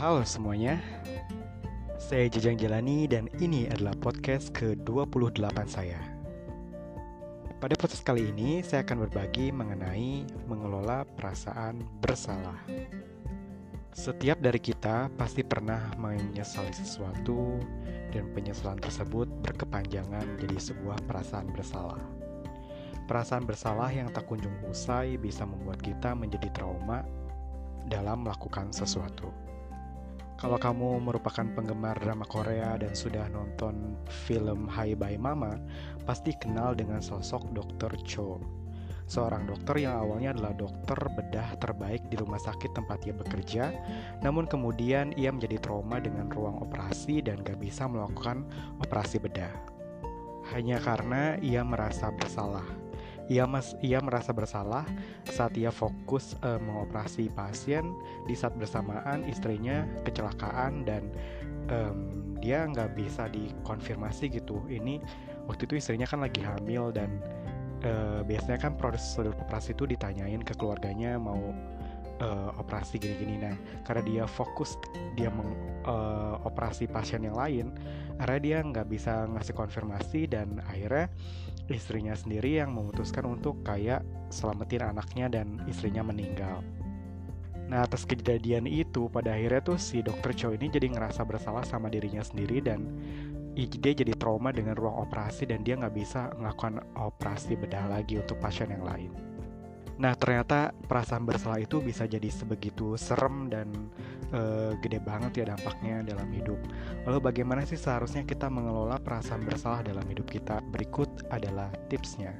Halo semuanya, saya Jejang Jalani dan ini adalah podcast ke-28 saya. Pada podcast kali ini, saya akan berbagi mengenai mengelola perasaan bersalah. Setiap dari kita pasti pernah menyesali sesuatu dan penyesalan tersebut berkepanjangan jadi sebuah perasaan bersalah. Perasaan bersalah yang tak kunjung usai bisa membuat kita menjadi trauma dalam melakukan sesuatu. Kalau kamu merupakan penggemar drama Korea dan sudah nonton film Hai Bye Mama, pasti kenal dengan sosok Dr. Cho. Seorang dokter yang awalnya adalah dokter bedah terbaik di rumah sakit tempat ia bekerja, namun kemudian ia menjadi trauma dengan ruang operasi dan gak bisa melakukan operasi bedah. Hanya karena ia merasa bersalah ia mas ia merasa bersalah saat ia fokus uh, mengoperasi pasien di saat bersamaan istrinya kecelakaan dan um, dia nggak bisa dikonfirmasi gitu. Ini waktu itu istrinya kan lagi hamil dan uh, biasanya kan proses operasi itu ditanyain ke keluarganya mau uh, operasi gini-gini nah karena dia fokus dia mengoperasi uh, pasien yang lain akhirnya dia nggak bisa ngasih konfirmasi dan akhirnya istrinya sendiri yang memutuskan untuk kayak selamatin anaknya dan istrinya meninggal. Nah atas kejadian itu pada akhirnya tuh si dokter Cho ini jadi ngerasa bersalah sama dirinya sendiri dan dia jadi trauma dengan ruang operasi dan dia nggak bisa melakukan operasi bedah lagi untuk pasien yang lain. Nah ternyata perasaan bersalah itu bisa jadi sebegitu serem dan uh, gede banget ya dampaknya dalam hidup. Lalu bagaimana sih seharusnya kita mengelola perasaan bersalah dalam hidup kita? Berikut adalah tipsnya.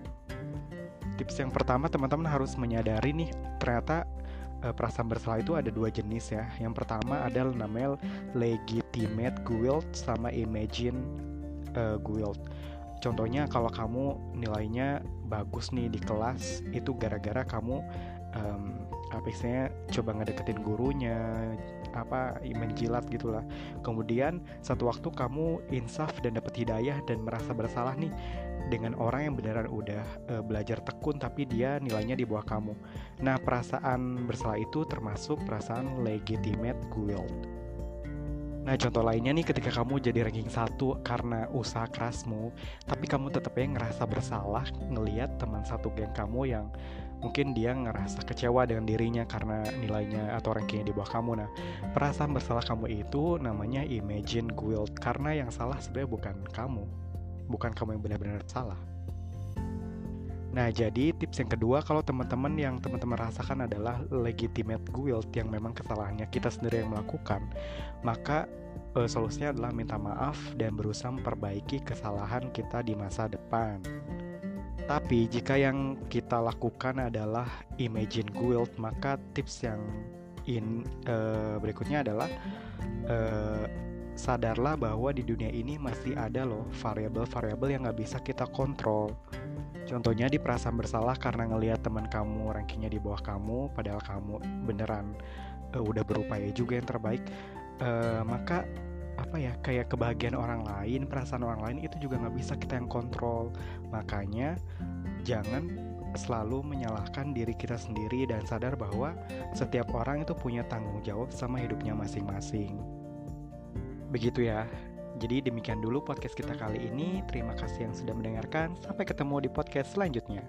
Tips yang pertama teman-teman harus menyadari nih ternyata uh, perasaan bersalah itu ada dua jenis ya. Yang pertama adalah namanya legitimate guilt sama imagine uh, guilt. Contohnya kalau kamu nilainya bagus nih di kelas itu gara-gara kamu um, apa istilahnya coba ngedeketin gurunya apa menjilat gitulah. Kemudian satu waktu kamu insaf dan dapat hidayah dan merasa bersalah nih dengan orang yang beneran udah uh, belajar tekun tapi dia nilainya di bawah kamu. Nah perasaan bersalah itu termasuk perasaan legitimate guilt Nah contoh lainnya nih ketika kamu jadi ranking satu karena usaha kerasmu Tapi kamu tetap ya ngerasa bersalah ngeliat teman satu geng kamu yang mungkin dia ngerasa kecewa dengan dirinya karena nilainya atau rankingnya di bawah kamu. Nah perasaan bersalah kamu itu namanya imagine guilt Karena yang salah sebenarnya bukan kamu Bukan kamu yang benar-benar salah Nah, jadi tips yang kedua kalau teman-teman yang teman-teman rasakan adalah legitimate guilt yang memang kesalahannya kita sendiri yang melakukan, maka uh, solusinya adalah minta maaf dan berusaha memperbaiki kesalahan kita di masa depan. Tapi jika yang kita lakukan adalah imagine guilt, maka tips yang in uh, berikutnya adalah uh, sadarlah bahwa di dunia ini masih ada loh variabel-variabel yang nggak bisa kita kontrol. Contohnya di perasaan bersalah karena ngelihat teman kamu rankingnya di bawah kamu, padahal kamu beneran uh, udah berupaya juga yang terbaik, uh, maka apa ya kayak kebahagiaan orang lain, perasaan orang lain itu juga nggak bisa kita yang kontrol. Makanya jangan selalu menyalahkan diri kita sendiri dan sadar bahwa setiap orang itu punya tanggung jawab sama hidupnya masing-masing. Begitu ya. Jadi demikian dulu podcast kita kali ini. Terima kasih yang sudah mendengarkan. Sampai ketemu di podcast selanjutnya.